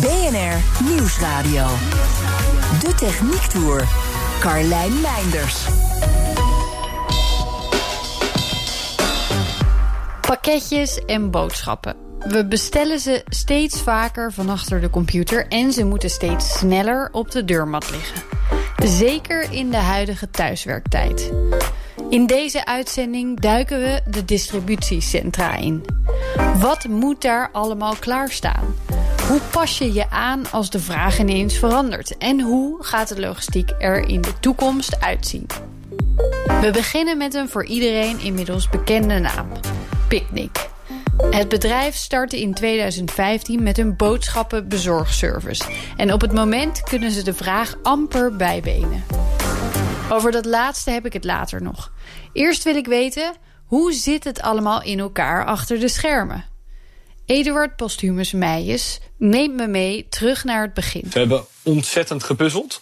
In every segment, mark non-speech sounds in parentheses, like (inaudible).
BNR Nieuwsradio. De Techniek Tour. Carlijn Meinders. Pakketjes en boodschappen. We bestellen ze steeds vaker van achter de computer en ze moeten steeds sneller op de deurmat liggen. Zeker in de huidige thuiswerktijd. In deze uitzending duiken we de distributiecentra in. Wat moet daar allemaal klaarstaan? Hoe pas je je aan als de vraag ineens verandert? En hoe gaat de logistiek er in de toekomst uitzien? We beginnen met een voor iedereen inmiddels bekende naam: Picnic. Het bedrijf startte in 2015 met een boodschappenbezorgservice. En op het moment kunnen ze de vraag amper bijbenen. Over dat laatste heb ik het later nog. Eerst wil ik weten, hoe zit het allemaal in elkaar achter de schermen? Eduard Posthumus Meijers neemt me mee terug naar het begin. We hebben ontzettend gepuzzeld.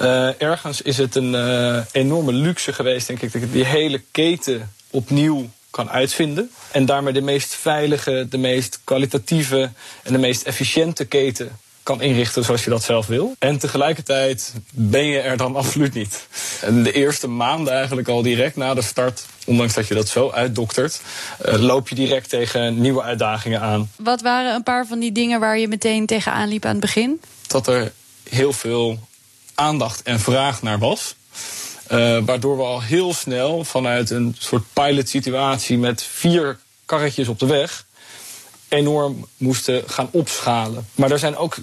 Uh, ergens is het een uh, enorme luxe geweest, denk ik, dat ik die hele keten opnieuw kan uitvinden. En daarmee de meest veilige, de meest kwalitatieve en de meest efficiënte keten kan inrichten zoals je dat zelf wil. En tegelijkertijd ben je er dan (laughs) absoluut niet. En de eerste maanden eigenlijk al direct na de start, ondanks dat je dat zo uitdoktert, uh, loop je direct tegen nieuwe uitdagingen aan. Wat waren een paar van die dingen waar je meteen tegenaan liep aan het begin? Dat er heel veel aandacht en vraag naar was. Uh, waardoor we al heel snel vanuit een soort pilot situatie met vier karretjes op de weg enorm moesten gaan opschalen. Maar er zijn ook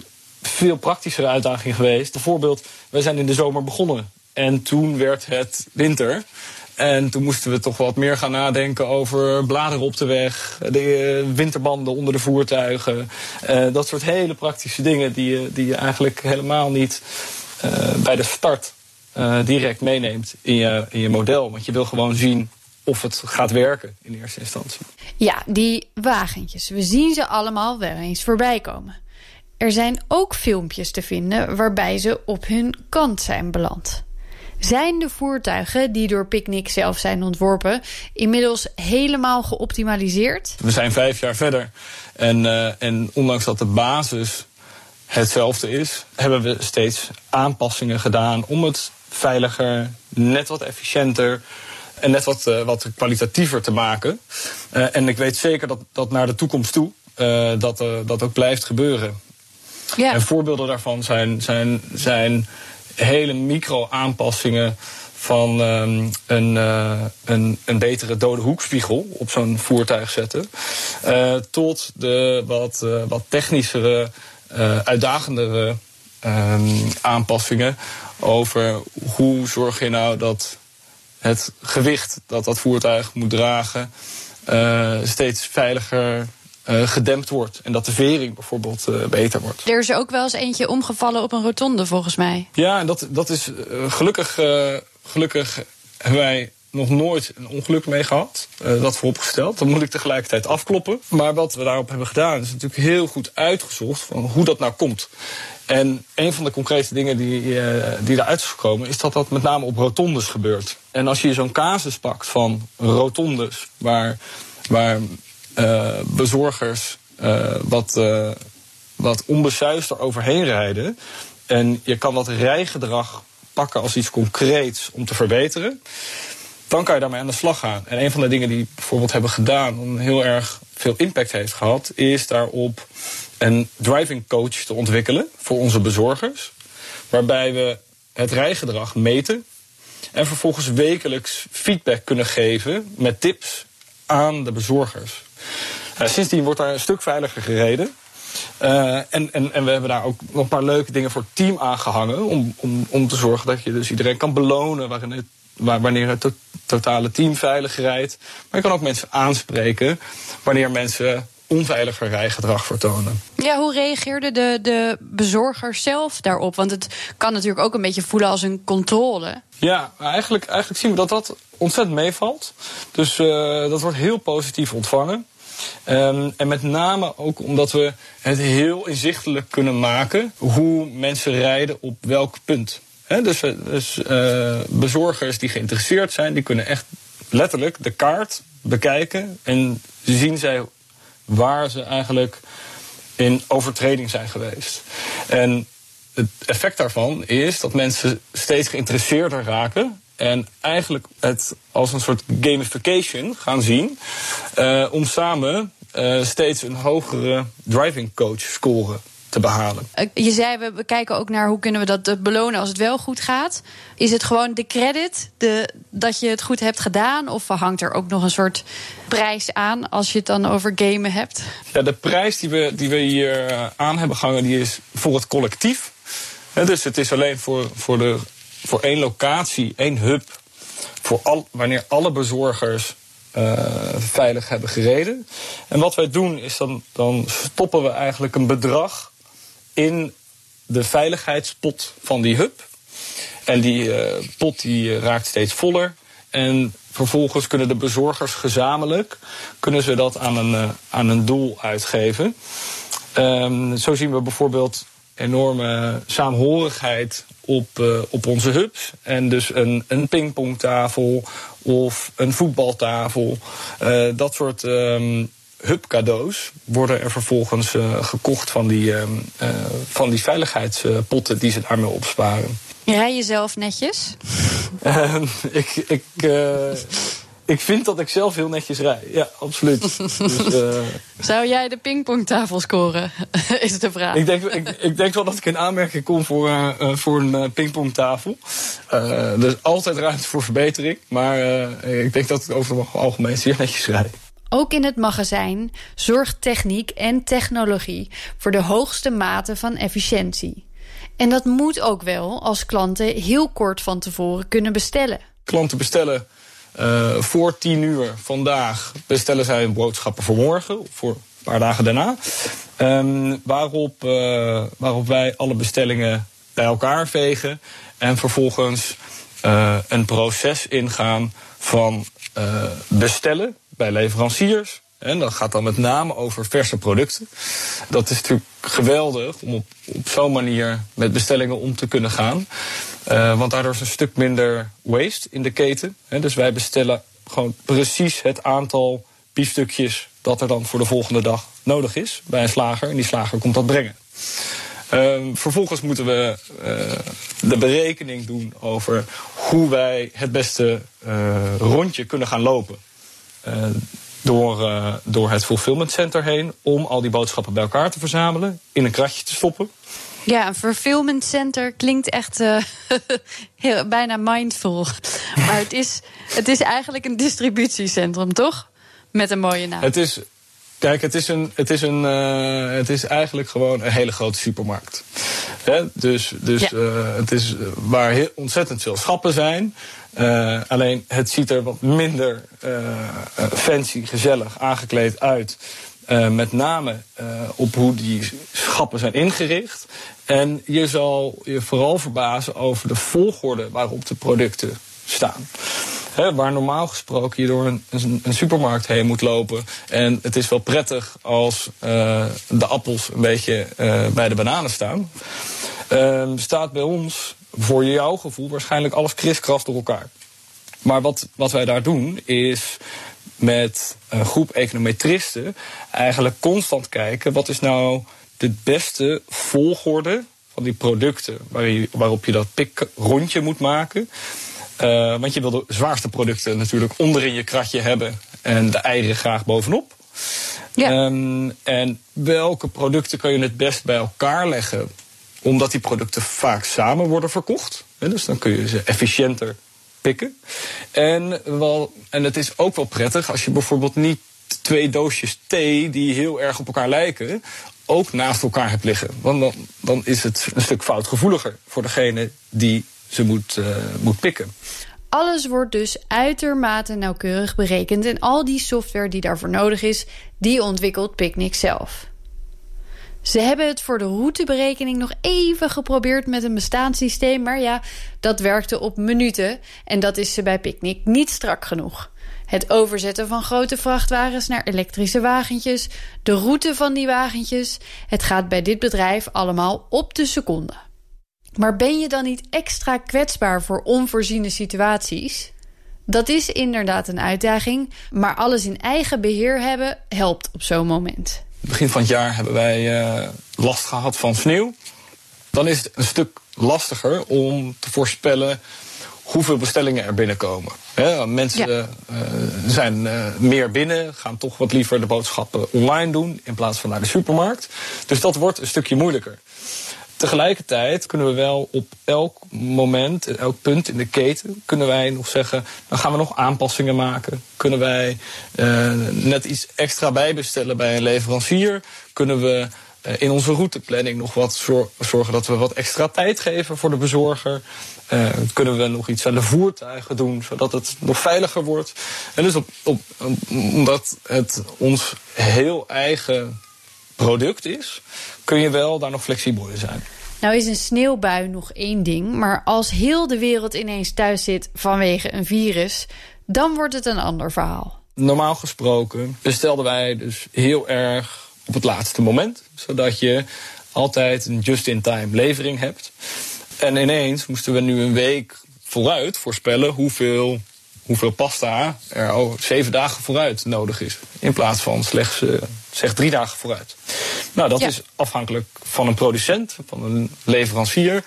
veel praktischere uitdagingen geweest. Bijvoorbeeld, we zijn in de zomer begonnen. En toen werd het winter. En toen moesten we toch wat meer gaan nadenken over bladeren op de weg, de eh, winterbanden onder de voertuigen. Uh, dat soort hele praktische dingen die je, die je eigenlijk helemaal niet uh, bij de start direct meeneemt in je, in je model. Want je wil gewoon zien of het gaat werken in eerste instantie. Ja, die wagentjes. We zien ze allemaal wel eens voorbij komen. Er zijn ook filmpjes te vinden waarbij ze op hun kant zijn beland. Zijn de voertuigen die door Picnic zelf zijn ontworpen inmiddels helemaal geoptimaliseerd? We zijn vijf jaar verder en, uh, en ondanks dat de basis hetzelfde is, hebben we steeds aanpassingen gedaan om het veiliger, net wat efficiënter en net wat, uh, wat kwalitatiever te maken. Uh, en ik weet zeker dat, dat naar de toekomst toe dat, dat ook blijft gebeuren. En voorbeelden daarvan zijn, zijn, zijn hele micro-aanpassingen van um, een, uh, een, een betere dode hoekspiegel op zo'n voertuig zetten. Uh, tot de wat, uh, wat technischere, uitdagendere um, aanpassingen over hoe zorg je nou dat het gewicht dat dat voertuig moet dragen steeds veiliger uh, gedempt wordt. En dat de vering bijvoorbeeld uh, beter wordt. Er is er ook wel eens eentje omgevallen op een rotonde, volgens mij. Ja, en dat, dat is uh, gelukkig, gelukkig hebben wij nog nooit een ongeluk mee gehad. dat vooropgesteld. Dat moet ik tegelijkertijd afkloppen. Maar wat we daarop hebben gedaan is natuurlijk heel goed uitgezocht van hoe dat nou komt. En een van de concrete dingen die, die eruit is gekomen, is dat dat met name op rotondes gebeurt. En als je zo'n casus pakt van rotondes, waar, waar bezorgers uh, wat, uh, wat onbesuisd er overheen rijden. En je kan dat rijgedrag pakken als iets concreets om te verbeteren. Dan kan je daarmee aan de slag gaan. En een van de dingen die bijvoorbeeld hebben gedaan, om heel erg veel impact heeft gehad, is daarop een driving coach te ontwikkelen voor onze bezorgers. Waarbij we het rijgedrag meten en vervolgens wekelijks feedback kunnen geven met tips aan de bezorgers. Sindsdien wordt daar een stuk veiliger gereden. Uh, en, en, en we hebben daar ook nog een paar leuke dingen voor het team aangehangen. Om, om, om te zorgen dat je dus iedereen kan belonen waarin het, waar, wanneer het totale team veilig rijdt. Maar je kan ook mensen aanspreken wanneer mensen onveiliger rijgedrag vertonen. Ja, hoe reageerden de, de bezorgers zelf daarop? Want het kan natuurlijk ook een beetje voelen als een controle. Ja, eigenlijk, eigenlijk zien we dat dat ontzettend meevalt. Dus uh, dat wordt heel positief ontvangen. Um, en met name ook omdat we het heel inzichtelijk kunnen maken hoe mensen rijden op welk punt. Dus dus uh, bezorgers die geïnteresseerd zijn, die kunnen echt letterlijk de kaart bekijken en zien zij waar ze eigenlijk in overtreding zijn geweest. En het effect daarvan is dat mensen steeds geïnteresseerder raken. En eigenlijk het als een soort gamification gaan zien. Uh, om samen uh, steeds een hogere driving coach score te behalen. Eh, je zei, we kijken ook naar hoe kunnen we dat belonen als het wel goed gaat. Is het gewoon de credit de, dat je het goed hebt gedaan? Of hangt er ook nog een soort prijs aan als je het dan over gamen hebt? Ja, de prijs die we, die we hier eh, aan hebben gehangen, die is voor het collectief. Dus het is alleen voor, voor, de, voor één locatie, één hub. Voor al, wanneer alle bezorgers uh, veilig hebben gereden. En wat wij doen is dan, dan stoppen we eigenlijk een bedrag in de veiligheidspot van die hub. En die uh, pot die raakt steeds voller. En vervolgens kunnen de bezorgers gezamenlijk kunnen ze dat aan een, aan een doel uitgeven. Um, zo zien we bijvoorbeeld enorme saamhorigheid op, uh, op onze hubs. En dus een, een pingpongtafel of een voetbaltafel. Uh, dat soort um, hubcadeaus worden er vervolgens uh, gekocht van die, uh, van die veiligheidspotten die ze daarmee opsparen. Rij je zelf netjes? (laughs) Ehm, ik, ik, ik vind dat ik zelf heel netjes rij. Ja, absoluut. (laughs) dus, Zou jij de pingpongtafel scoren? (laughs) Is de vraag. Ik denk, ik, ik, denk wel dat ik in aanmerking kom voor, voor een pingpongtafel. er is altijd ruimte voor verbetering. Maar ik denk dat ik over het algemeen zeer netjes rijd. Ook in het magazijn zorgt techniek en technologie voor de hoogste mate van efficiëntie. En dat moet ook wel als klanten heel kort van tevoren kunnen bestellen. Klanten bestellen uh, voor 10 uur vandaag, bestellen zij boodschappen voor morgen, voor een paar dagen daarna. Um, waarop, uh, waarop wij alle bestellingen bij elkaar vegen en vervolgens uh, een proces ingaan van bestellen bij leveranciers. En dat gaat dan met name over verse producten. Dat is natuurlijk geweldig om op, op zo'n manier met bestellingen om te kunnen gaan. Uh, want daardoor is een stuk minder waste in de keten. Dus wij bestellen gewoon precies het aantal biefstukjes dat er dan voor de volgende dag nodig is bij een slager. En die slager komt dat brengen. Uh, vervolgens moeten we uh, de berekening doen over hoe wij het beste uh, rondje kunnen gaan lopen. Door, uh, door het fulfillment center heen om al die boodschappen bij elkaar te verzamelen, in een kratje te stoppen. Ja, een fulfillment center klinkt echt uh, (laughs) heel, bijna mindful. Maar het is, het is eigenlijk een distributiecentrum, toch? Met een mooie naam. Het is, kijk, het is, een, het, is een, uh, het is eigenlijk gewoon een hele grote supermarkt. Hè? Dus, dus ja. uh, het is waar heel, ontzettend veel schappen zijn. Uh, alleen het ziet er wat minder fancy, gezellig aangekleed uit. Met name op hoe die schappen zijn ingericht. En je zal je vooral verbazen over de volgorde waarop de producten staan. Waar normaal gesproken je door een, een, supermarkt heen moet lopen. En het is wel prettig als de appels een beetje bij de bananen staan. Ehm, staat bij ons voor jouw gevoel waarschijnlijk alles kriskras door elkaar. Maar wat, wat wij daar doen is met een groep econometristen eigenlijk constant kijken wat is nou de beste volgorde van die producten waar je, waarop je dat pik rondje moet maken. Uh, want je wil de zwaarste producten natuurlijk onderin je kratje hebben en de eieren graag bovenop. Ja. Um, en welke producten kan je het best bij elkaar leggen omdat die producten vaak samen worden verkocht. Dus dan kun je ze efficiënter pikken. En, wel, en het is ook wel prettig als je bijvoorbeeld niet twee doosjes thee die heel erg op elkaar lijken, ook naast elkaar hebt liggen. Want dan, dan is het een stuk foutgevoeliger voor degene die ze moet, uh, moet pikken. Alles wordt dus uitermate nauwkeurig berekend en al die software die daarvoor nodig is, die ontwikkelt Picnic zelf. Ze hebben het voor de routeberekening nog even geprobeerd met een bestaanssysteem, maar ja, dat werkte op minuten en dat is ze bij Picnic niet strak genoeg. Het overzetten van grote vrachtwagens naar elektrische wagentjes, de route van die wagentjes, het gaat bij dit bedrijf allemaal op de seconde. Maar ben je dan niet extra kwetsbaar voor onvoorziene situaties? Dat is inderdaad een uitdaging, maar alles in eigen beheer hebben helpt op zo'n moment. Begin van het jaar hebben wij uh, last gehad van sneeuw. Dan is het een stuk lastiger om te voorspellen hoeveel bestellingen er binnenkomen. He, mensen ja. uh, zijn uh, meer binnen, gaan toch wat liever de boodschappen online doen in plaats van naar de supermarkt. Dus dat wordt een stukje moeilijker. Tegelijkertijd kunnen we wel op elk moment, elk punt in de keten, kunnen wij nog zeggen, dan gaan we nog aanpassingen maken. Kunnen wij uh, net iets extra bijbestellen bij een leverancier? Kunnen we uh, in onze routeplanning nog wat zorgen dat we wat extra tijd geven voor de bezorger? Uh, kunnen we nog iets aan de voertuigen doen, zodat het nog veiliger wordt? En dus op, op, omdat het ons heel eigen product is, kun je wel daar nog flexibel in zijn. Nou is een sneeuwbui nog één ding, maar als heel de wereld ineens thuis zit vanwege een virus, dan wordt het een ander verhaal. Normaal gesproken bestelden wij dus heel erg op het laatste moment, zodat je altijd een just-in-time levering hebt. En ineens moesten we nu een week vooruit voorspellen hoeveel hoeveel pasta er al zeven dagen vooruit nodig is. In plaats van slechts uh, zeg drie dagen vooruit. Nou, dat ja. is afhankelijk van een producent, van een leverancier.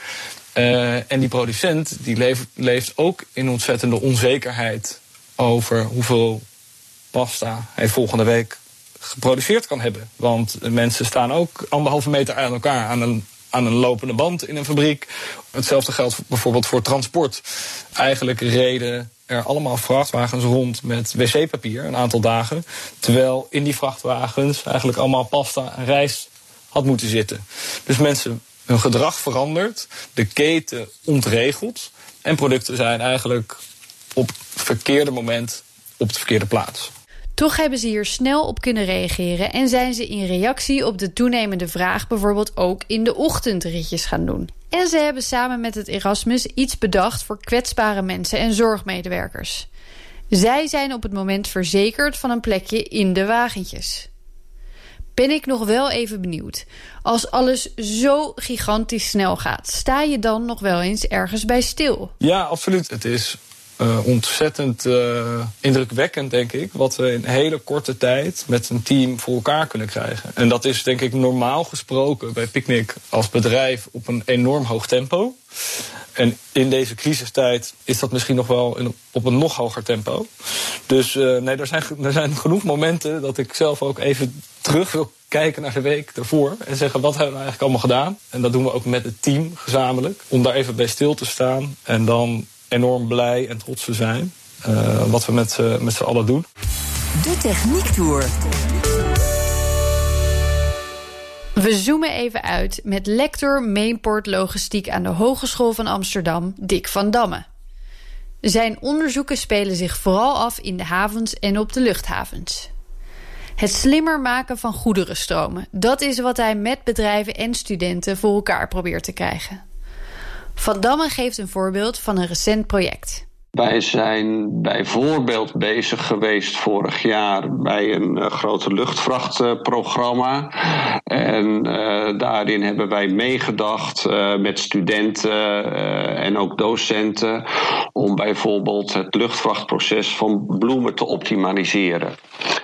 Uh, en die producent die leeft, leeft ook in ontzettende onzekerheid over hoeveel pasta hij volgende week geproduceerd kan hebben. Want mensen staan ook anderhalve meter aan elkaar aan een aan een lopende band in een fabriek. Hetzelfde geldt bijvoorbeeld voor transport. Eigenlijk reden er allemaal vrachtwagens rond met wc-papier een aantal dagen. Terwijl in die vrachtwagens eigenlijk allemaal pasta en rijst had moeten zitten. Dus mensen, hun gedrag verandert, de keten ontregelt. En producten zijn eigenlijk op het verkeerde moment op de verkeerde plaats. Toch hebben ze hier snel op kunnen reageren en zijn ze in reactie op de toenemende vraag bijvoorbeeld ook in de ochtendritjes gaan doen. En ze hebben samen met het Erasmus iets bedacht voor kwetsbare mensen en zorgmedewerkers. Zij zijn op het moment verzekerd van een plekje in de wagentjes. Ben ik nog wel even benieuwd. Als alles zo gigantisch snel gaat, sta je dan nog wel eens ergens bij stil? Ja, absoluut. Het is uh, ontzettend uh, indrukwekkend, denk ik, wat we in hele korte tijd met een team voor elkaar kunnen krijgen. En dat is, denk ik, normaal gesproken bij Picnic als bedrijf op een enorm hoog tempo. En in deze crisistijd is dat misschien nog wel op een nog hoger tempo. Dus uh, nee, er zijn, er zijn genoeg momenten dat ik zelf ook even terug wil kijken naar de week ervoor. En zeggen wat hebben we eigenlijk allemaal gedaan. En dat doen we ook met het team gezamenlijk. Om daar even bij stil te staan. En dan enorm blij en trots te zijn. Uh, wat we met, met z'n allen doen. De Techniek Tour. We zoomen even uit met lector Mainport Logistiek aan de Hogeschool van Amsterdam, Dick van Damme. Zijn onderzoeken spelen zich vooral af in de havens en op de luchthavens. Het slimmer maken van goederenstromen, dat is wat hij met bedrijven en studenten voor elkaar probeert te krijgen. Van Damme geeft een voorbeeld van een recent project. Wij zijn bijvoorbeeld bezig geweest vorig jaar bij een uh, grote luchtvrachtprogramma. En uh, daarin hebben wij meegedacht met studenten en ook docenten om bijvoorbeeld het luchtvrachtproces van bloemen te optimaliseren.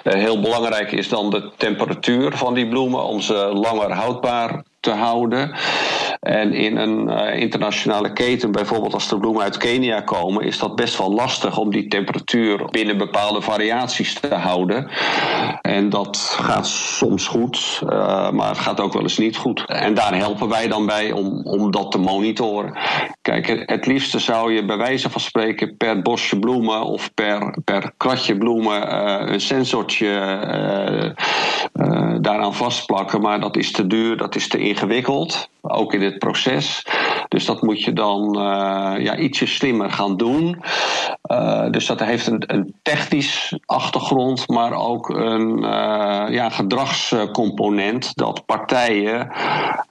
heel belangrijk is dan de temperatuur van die bloemen om ze langer houdbaar te houden. En in een uh, internationale keten, bijvoorbeeld als de bloemen uit Kenia komen, is dat best wel lastig om die temperatuur binnen bepaalde variaties te houden. En dat gaat soms goed, uh, maar het gaat ook wel eens niet goed. En daar helpen wij dan bij om, om dat te monitoren. Kijk, het liefste zou je bij wijze van spreken per bosje bloemen of per, per kratje bloemen uh, een sensortje daaraan vastplakken. Maar dat is te duur, dat is te ingewikkeld. Ook in het proces. Dus dat moet je dan ja, ietsje slimmer gaan doen. dus dat heeft een, een technisch achtergrond, maar ook een ja, gedragscomponent dat partijen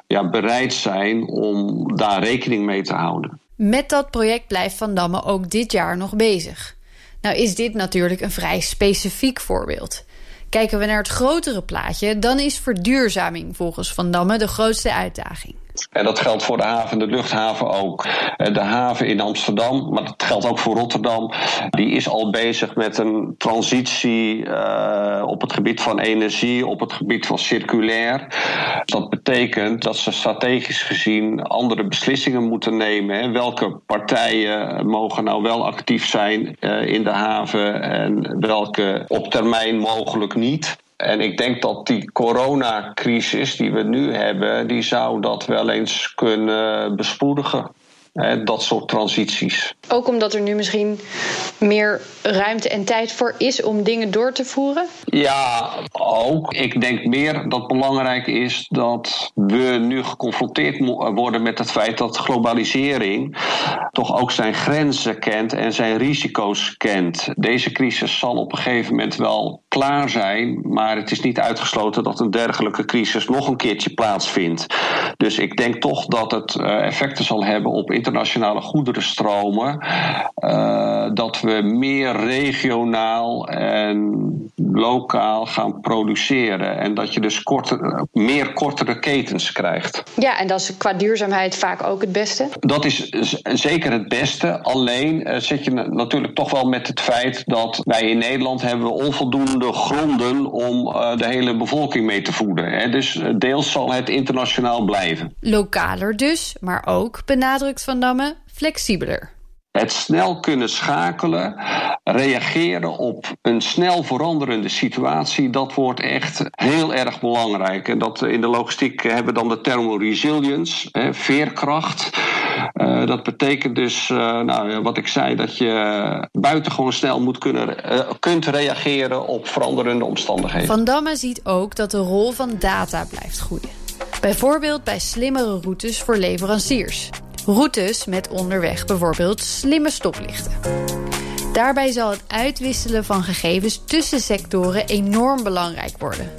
ja, bereid zijn om daar rekening mee te houden. Met dat project blijft Van Damme ook dit jaar nog bezig. Nou is dit natuurlijk een vrij specifiek voorbeeld. Kijken we naar het grotere plaatje, dan is verduurzaming volgens Van Damme de grootste uitdaging. En dat geldt voor de haven en de luchthaven ook. Eh, de haven in Amsterdam, maar dat geldt ook voor Rotterdam. Die is al bezig met een transitie uh, op het gebied van energie, op het gebied van circulair. Dat betekent dat ze strategisch gezien andere beslissingen moeten nemen. Welke partijen mogen nou wel actief zijn uh, in de haven en welke op termijn mogelijk niet. En ik denk dat die coronacrisis die we nu hebben, die zou dat wel eens kunnen bespoedigen dat soort transities. Ook omdat er nu misschien meer ruimte en tijd voor is om dingen door te voeren? Ja, ook. Ik denk meer dat het belangrijk is dat we nu geconfronteerd worden met het feit dat globalisering toch ook zijn grenzen kent en zijn risico's kent. Deze crisis zal op een gegeven moment wel klaar zijn, maar het is niet uitgesloten dat een dergelijke crisis nog een keertje plaatsvindt. Dus ik denk toch dat het eh, effecten zal hebben op internationale goederenstromen. Uh, dat we meer regionaal en lokaal gaan produceren. En dat je dus korter, meer kortere ketens krijgt. Ja, en dat is qua duurzaamheid vaak ook het beste? Dat is zeker het beste. Alleen uh, zit je natuurlijk toch wel met het feit dat wij in Nederland hebben onvoldoende gronden om uh, de hele bevolking mee te voeden. Hè. Dus deels zal het internationaal blijven. Lokaler dus, maar ook, benadrukt Van Damme, flexibeler. Het snel kunnen schakelen, reageren op een snel veranderende situatie, dat wordt echt heel erg belangrijk. En dat in de logistiek hebben we dan de thermal resilience, hè, veerkracht. Uh, dat betekent dus, uh, nou, wat ik zei, dat je buitengewoon snel moet kunnen, uh, kunt reageren op veranderende omstandigheden. Van Damme ziet ook dat de rol van data blijft groeien. Bijvoorbeeld bij slimmere routes voor leveranciers. Routes met onderweg bijvoorbeeld slimme stoplichten. Daarbij zal het uitwisselen van gegevens tussen sectoren enorm belangrijk worden.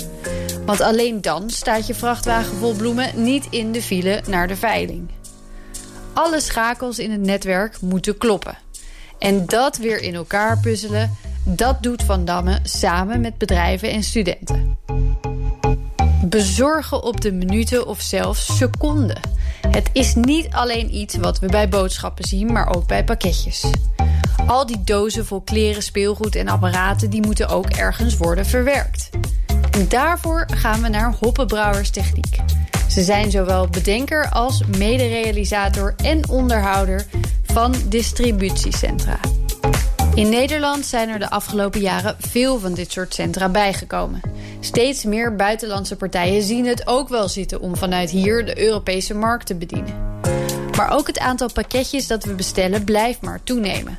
Want alleen dan staat je vrachtwagen vol bloemen niet in de file naar de veiling. Alle schakels in het netwerk moeten kloppen. En dat weer in elkaar puzzelen, dat doet Van Damme samen met bedrijven en studenten. Bezorgen op de minuten of zelfs seconden. Het is niet alleen iets wat we bij boodschappen zien, maar ook bij pakketjes. Al die dozen vol kleren, speelgoed en apparaten... die moeten ook ergens worden verwerkt. En daarvoor gaan we naar Hoppenbrouwers Techniek. Ze zijn zowel bedenker als mederealisator en onderhouder van distributiecentra. In Nederland zijn er de afgelopen jaren veel van dit soort centra bijgekomen. Steeds meer buitenlandse partijen zien het ook wel zitten om vanuit hier de Europese markt te bedienen. Maar ook het aantal pakketjes dat we bestellen blijft maar toenemen.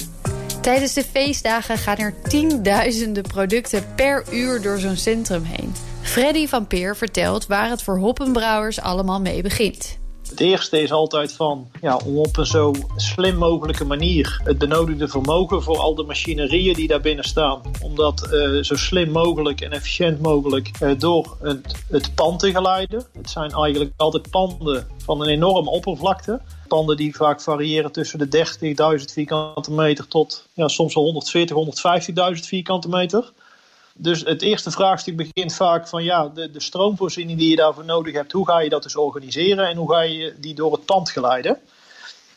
Tijdens de feestdagen gaan er tienduizenden producten per uur door zo'n centrum heen. Freddy van Peer vertelt waar het voor hoppenbrouwers allemaal mee begint. Het eerste is altijd van ja, om op een zo slim mogelijke manier het benodigde vermogen voor al de machinerieën die daar binnen staan, om dat uh, zo slim mogelijk en efficiënt mogelijk uh, door het, het pand te geleiden. Het zijn eigenlijk altijd panden van een enorme oppervlakte. Panden die vaak variëren tussen de 30.000 vierkante meter tot ja, soms wel 140, 150.000 vierkante meter. Dus het eerste vraagstuk begint vaak van ja, de, de stroomvoorziening die je daarvoor nodig hebt, hoe ga je dat dus organiseren en hoe ga je die door het pand geleiden?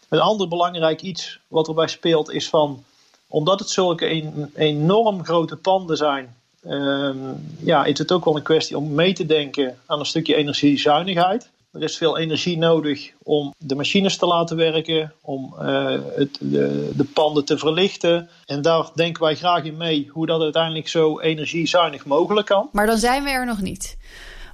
Een ander belangrijk iets wat erbij speelt is van, omdat het zulke een, enorm grote panden zijn, um, ja, is het ook wel een kwestie om mee te denken aan een stukje energiezuinigheid. Er is veel energie nodig om de machines te laten werken, om uh, het, de, de, panden te verlichten. En daar denken wij graag in mee hoe dat uiteindelijk zo energiezuinig mogelijk kan. Maar dan zijn we er nog niet.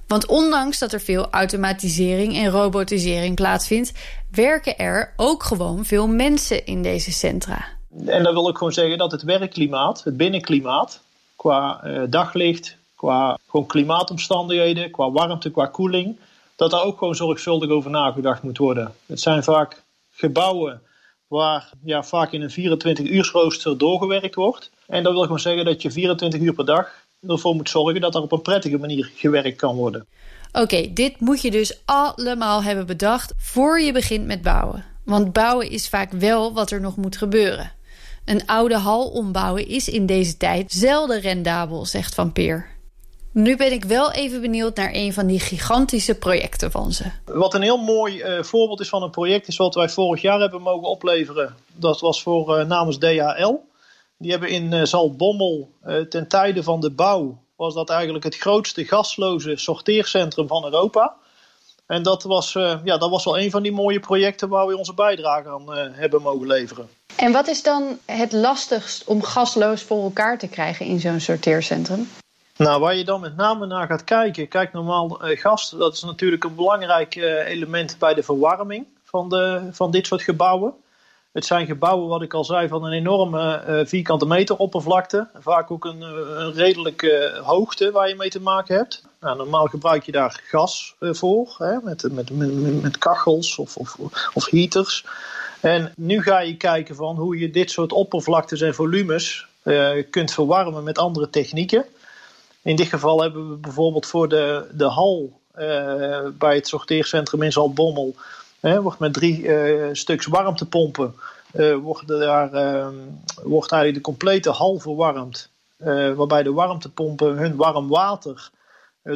Want ondanks dat er veel automatisering en robotisering plaatsvindt, werken er ook gewoon veel mensen in deze centra. En dan wil ik gewoon zeggen dat het werkklimaat, het binnenklimaat, qua uh, daglicht, qua gewoon klimaatomstandigheden, qua warmte, qua koeling, dat daar ook gewoon zorgvuldig over nagedacht moet worden. Het zijn vaak gebouwen waar ja, vaak in een 24 uur rooster doorgewerkt wordt. En dat wil gewoon zeggen dat je 24 uur per dag ervoor moet zorgen dat er op een prettige manier gewerkt kan worden. Oké, dit moet je dus allemaal hebben bedacht voor je begint met bouwen. Want bouwen is vaak wel wat er nog moet gebeuren. Een oude hal ombouwen is in deze tijd zelden rendabel, zegt Van Peer. Nu ben ik wel even benieuwd naar een van die gigantische projecten van ze. Wat een heel mooi uh, voorbeeld is van een project is wat wij vorig jaar hebben mogen opleveren. Dat was voor uh, namens DHL. Die hebben in uh, Zaltbommel ten tijde van de bouw was dat eigenlijk het grootste gasloze sorteercentrum van Europa. En dat was, ja, dat was wel een van die mooie projecten waar we onze bijdrage aan hebben mogen leveren. En wat is dan het lastigst om gasloos voor elkaar te krijgen in zo'n sorteercentrum? Nou, waar je dan met name naar gaat kijken, kijk normaal uh, gas, dat is natuurlijk een belangrijk uh, element bij de verwarming van, de, van dit soort gebouwen. Het zijn gebouwen, wat ik al zei, van een enorme uh, vierkante meter oppervlakte. Vaak ook een, een redelijke hoogte waar je mee te maken hebt. Nou, normaal gebruik je daar gas voor, hè, met, met, met, met, kachels of, of, of heaters. En nu ga je kijken van hoe je dit soort oppervlaktes en volumes kunt verwarmen met andere technieken. In dit geval hebben we bijvoorbeeld voor de, de hal uh, bij het sorteercentrum in Zaltbommel... Wordt met drie uh, stuks warmtepompen... wordt, daar, wordt de complete hal verwarmd. waarbij de warmtepompen hun warm water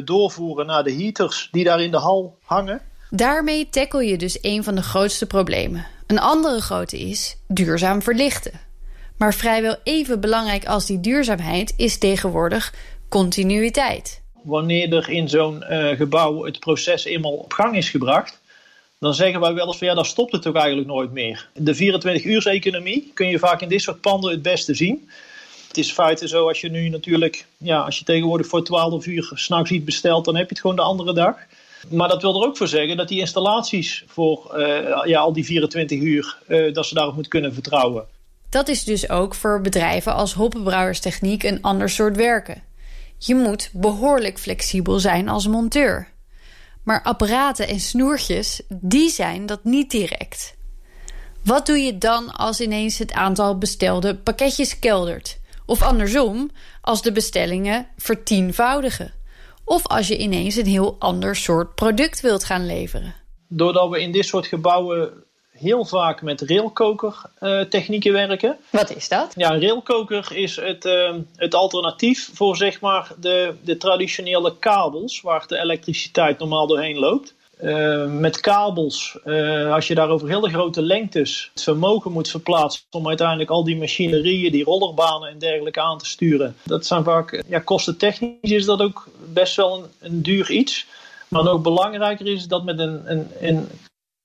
doorvoeren naar de heaters die daar in de hal hangen. Daarmee tackle je dus een van de grootste problemen. Een andere grote is duurzaam verlichten. Maar vrijwel even belangrijk als die duurzaamheid is tegenwoordig continuïteit. Wanneer er in zo'n uh, gebouw het proces eenmaal op gang is gebracht, dan zeggen wij wel eens van ja, dan stopt het toch eigenlijk nooit meer. De 24-uurs-economie kun je vaak in dit soort panden het beste zien. Het is feite zo, als je nu natuurlijk, ja, als je tegenwoordig voor 12 uur s'nachts iets bestelt, dan heb je het gewoon de andere dag. Maar dat wil er ook voor zeggen dat die installaties voor uh, ja, al die 24 uur, uh, dat ze daarop moeten kunnen vertrouwen. Dat is dus ook voor bedrijven als Hoppenbrouwers Techniek een ander soort werken. Je moet behoorlijk flexibel zijn als monteur. Maar apparaten en snoertjes, die zijn dat niet direct. Wat doe je dan als ineens het aantal bestelde pakketjes keldert? Of andersom, als de bestellingen vertienvoudigen? Of als je ineens een heel ander soort product wilt gaan leveren? Doordat we in dit soort gebouwen heel vaak met railkoker-technieken werken. Wat is dat? Ja, een railkoker is het, uh, het alternatief voor zeg maar, de, de traditionele kabels waar de elektriciteit normaal doorheen loopt. Uh, met kabels, uh, als je daar over hele grote lengtes het vermogen moet verplaatsen om uiteindelijk al die machinerieën, die rollerbanen en dergelijke aan te sturen. Dat zijn vaak, ja, kostentechnisch is dat ook best wel een, een duur iets. Maar nog belangrijker is dat met een, een, een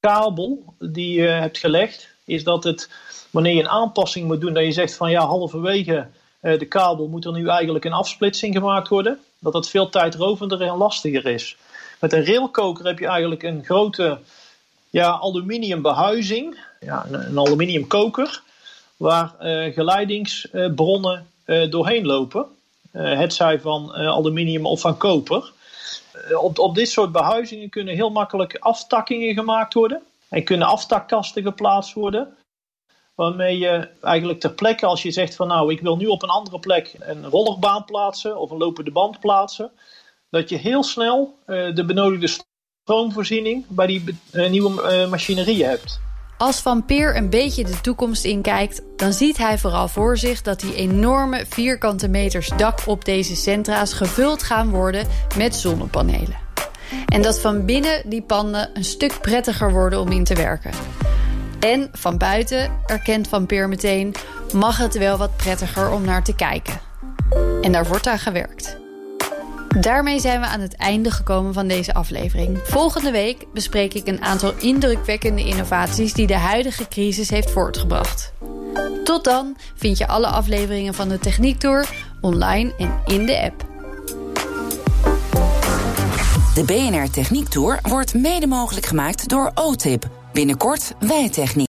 kabel die je hebt gelegd, is dat het, wanneer je een aanpassing moet doen, dat je zegt van ja, halverwege uh, de kabel moet er nu eigenlijk een afsplitsing gemaakt worden, dat dat veel tijdrovender en lastiger is. Met een railkoker heb je eigenlijk een grote ja, aluminium behuizing, ja, een, aluminium koker, waar uh, geleidingsbronnen uh, doorheen lopen. het zij van aluminium of van koper. Eh, op, op dit soort behuizingen kunnen heel makkelijk aftakkingen gemaakt worden. En kunnen aftakkasten geplaatst worden. Waarmee je eigenlijk ter plekke, als je zegt van nou, ik wil nu op een andere plek een rollerbaan plaatsen of een lopende band plaatsen. Dat je heel snel uh, de benodigde stroomvoorziening bij die uh, nieuwe machinerieën hebt. Als Van Peer een beetje de toekomst inkijkt, dan ziet hij vooral voor zich dat die enorme vierkante meters dak op deze centra's gevuld gaan worden met zonnepanelen. En dat van binnen die panden een stuk prettiger worden om in te werken. En van buiten, erkent Van Peer meteen, mag het wel wat prettiger om naar te kijken. En daar wordt aan gewerkt. Daarmee zijn we aan het einde gekomen van deze aflevering. Volgende week bespreek ik een aantal indrukwekkende innovaties die de huidige crisis heeft voortgebracht. Tot dan vind je alle afleveringen van de Techniek Tour online en in de app. De BNR Techniek Tour wordt mede mogelijk gemaakt door OTIP. Binnenkort wij techniek.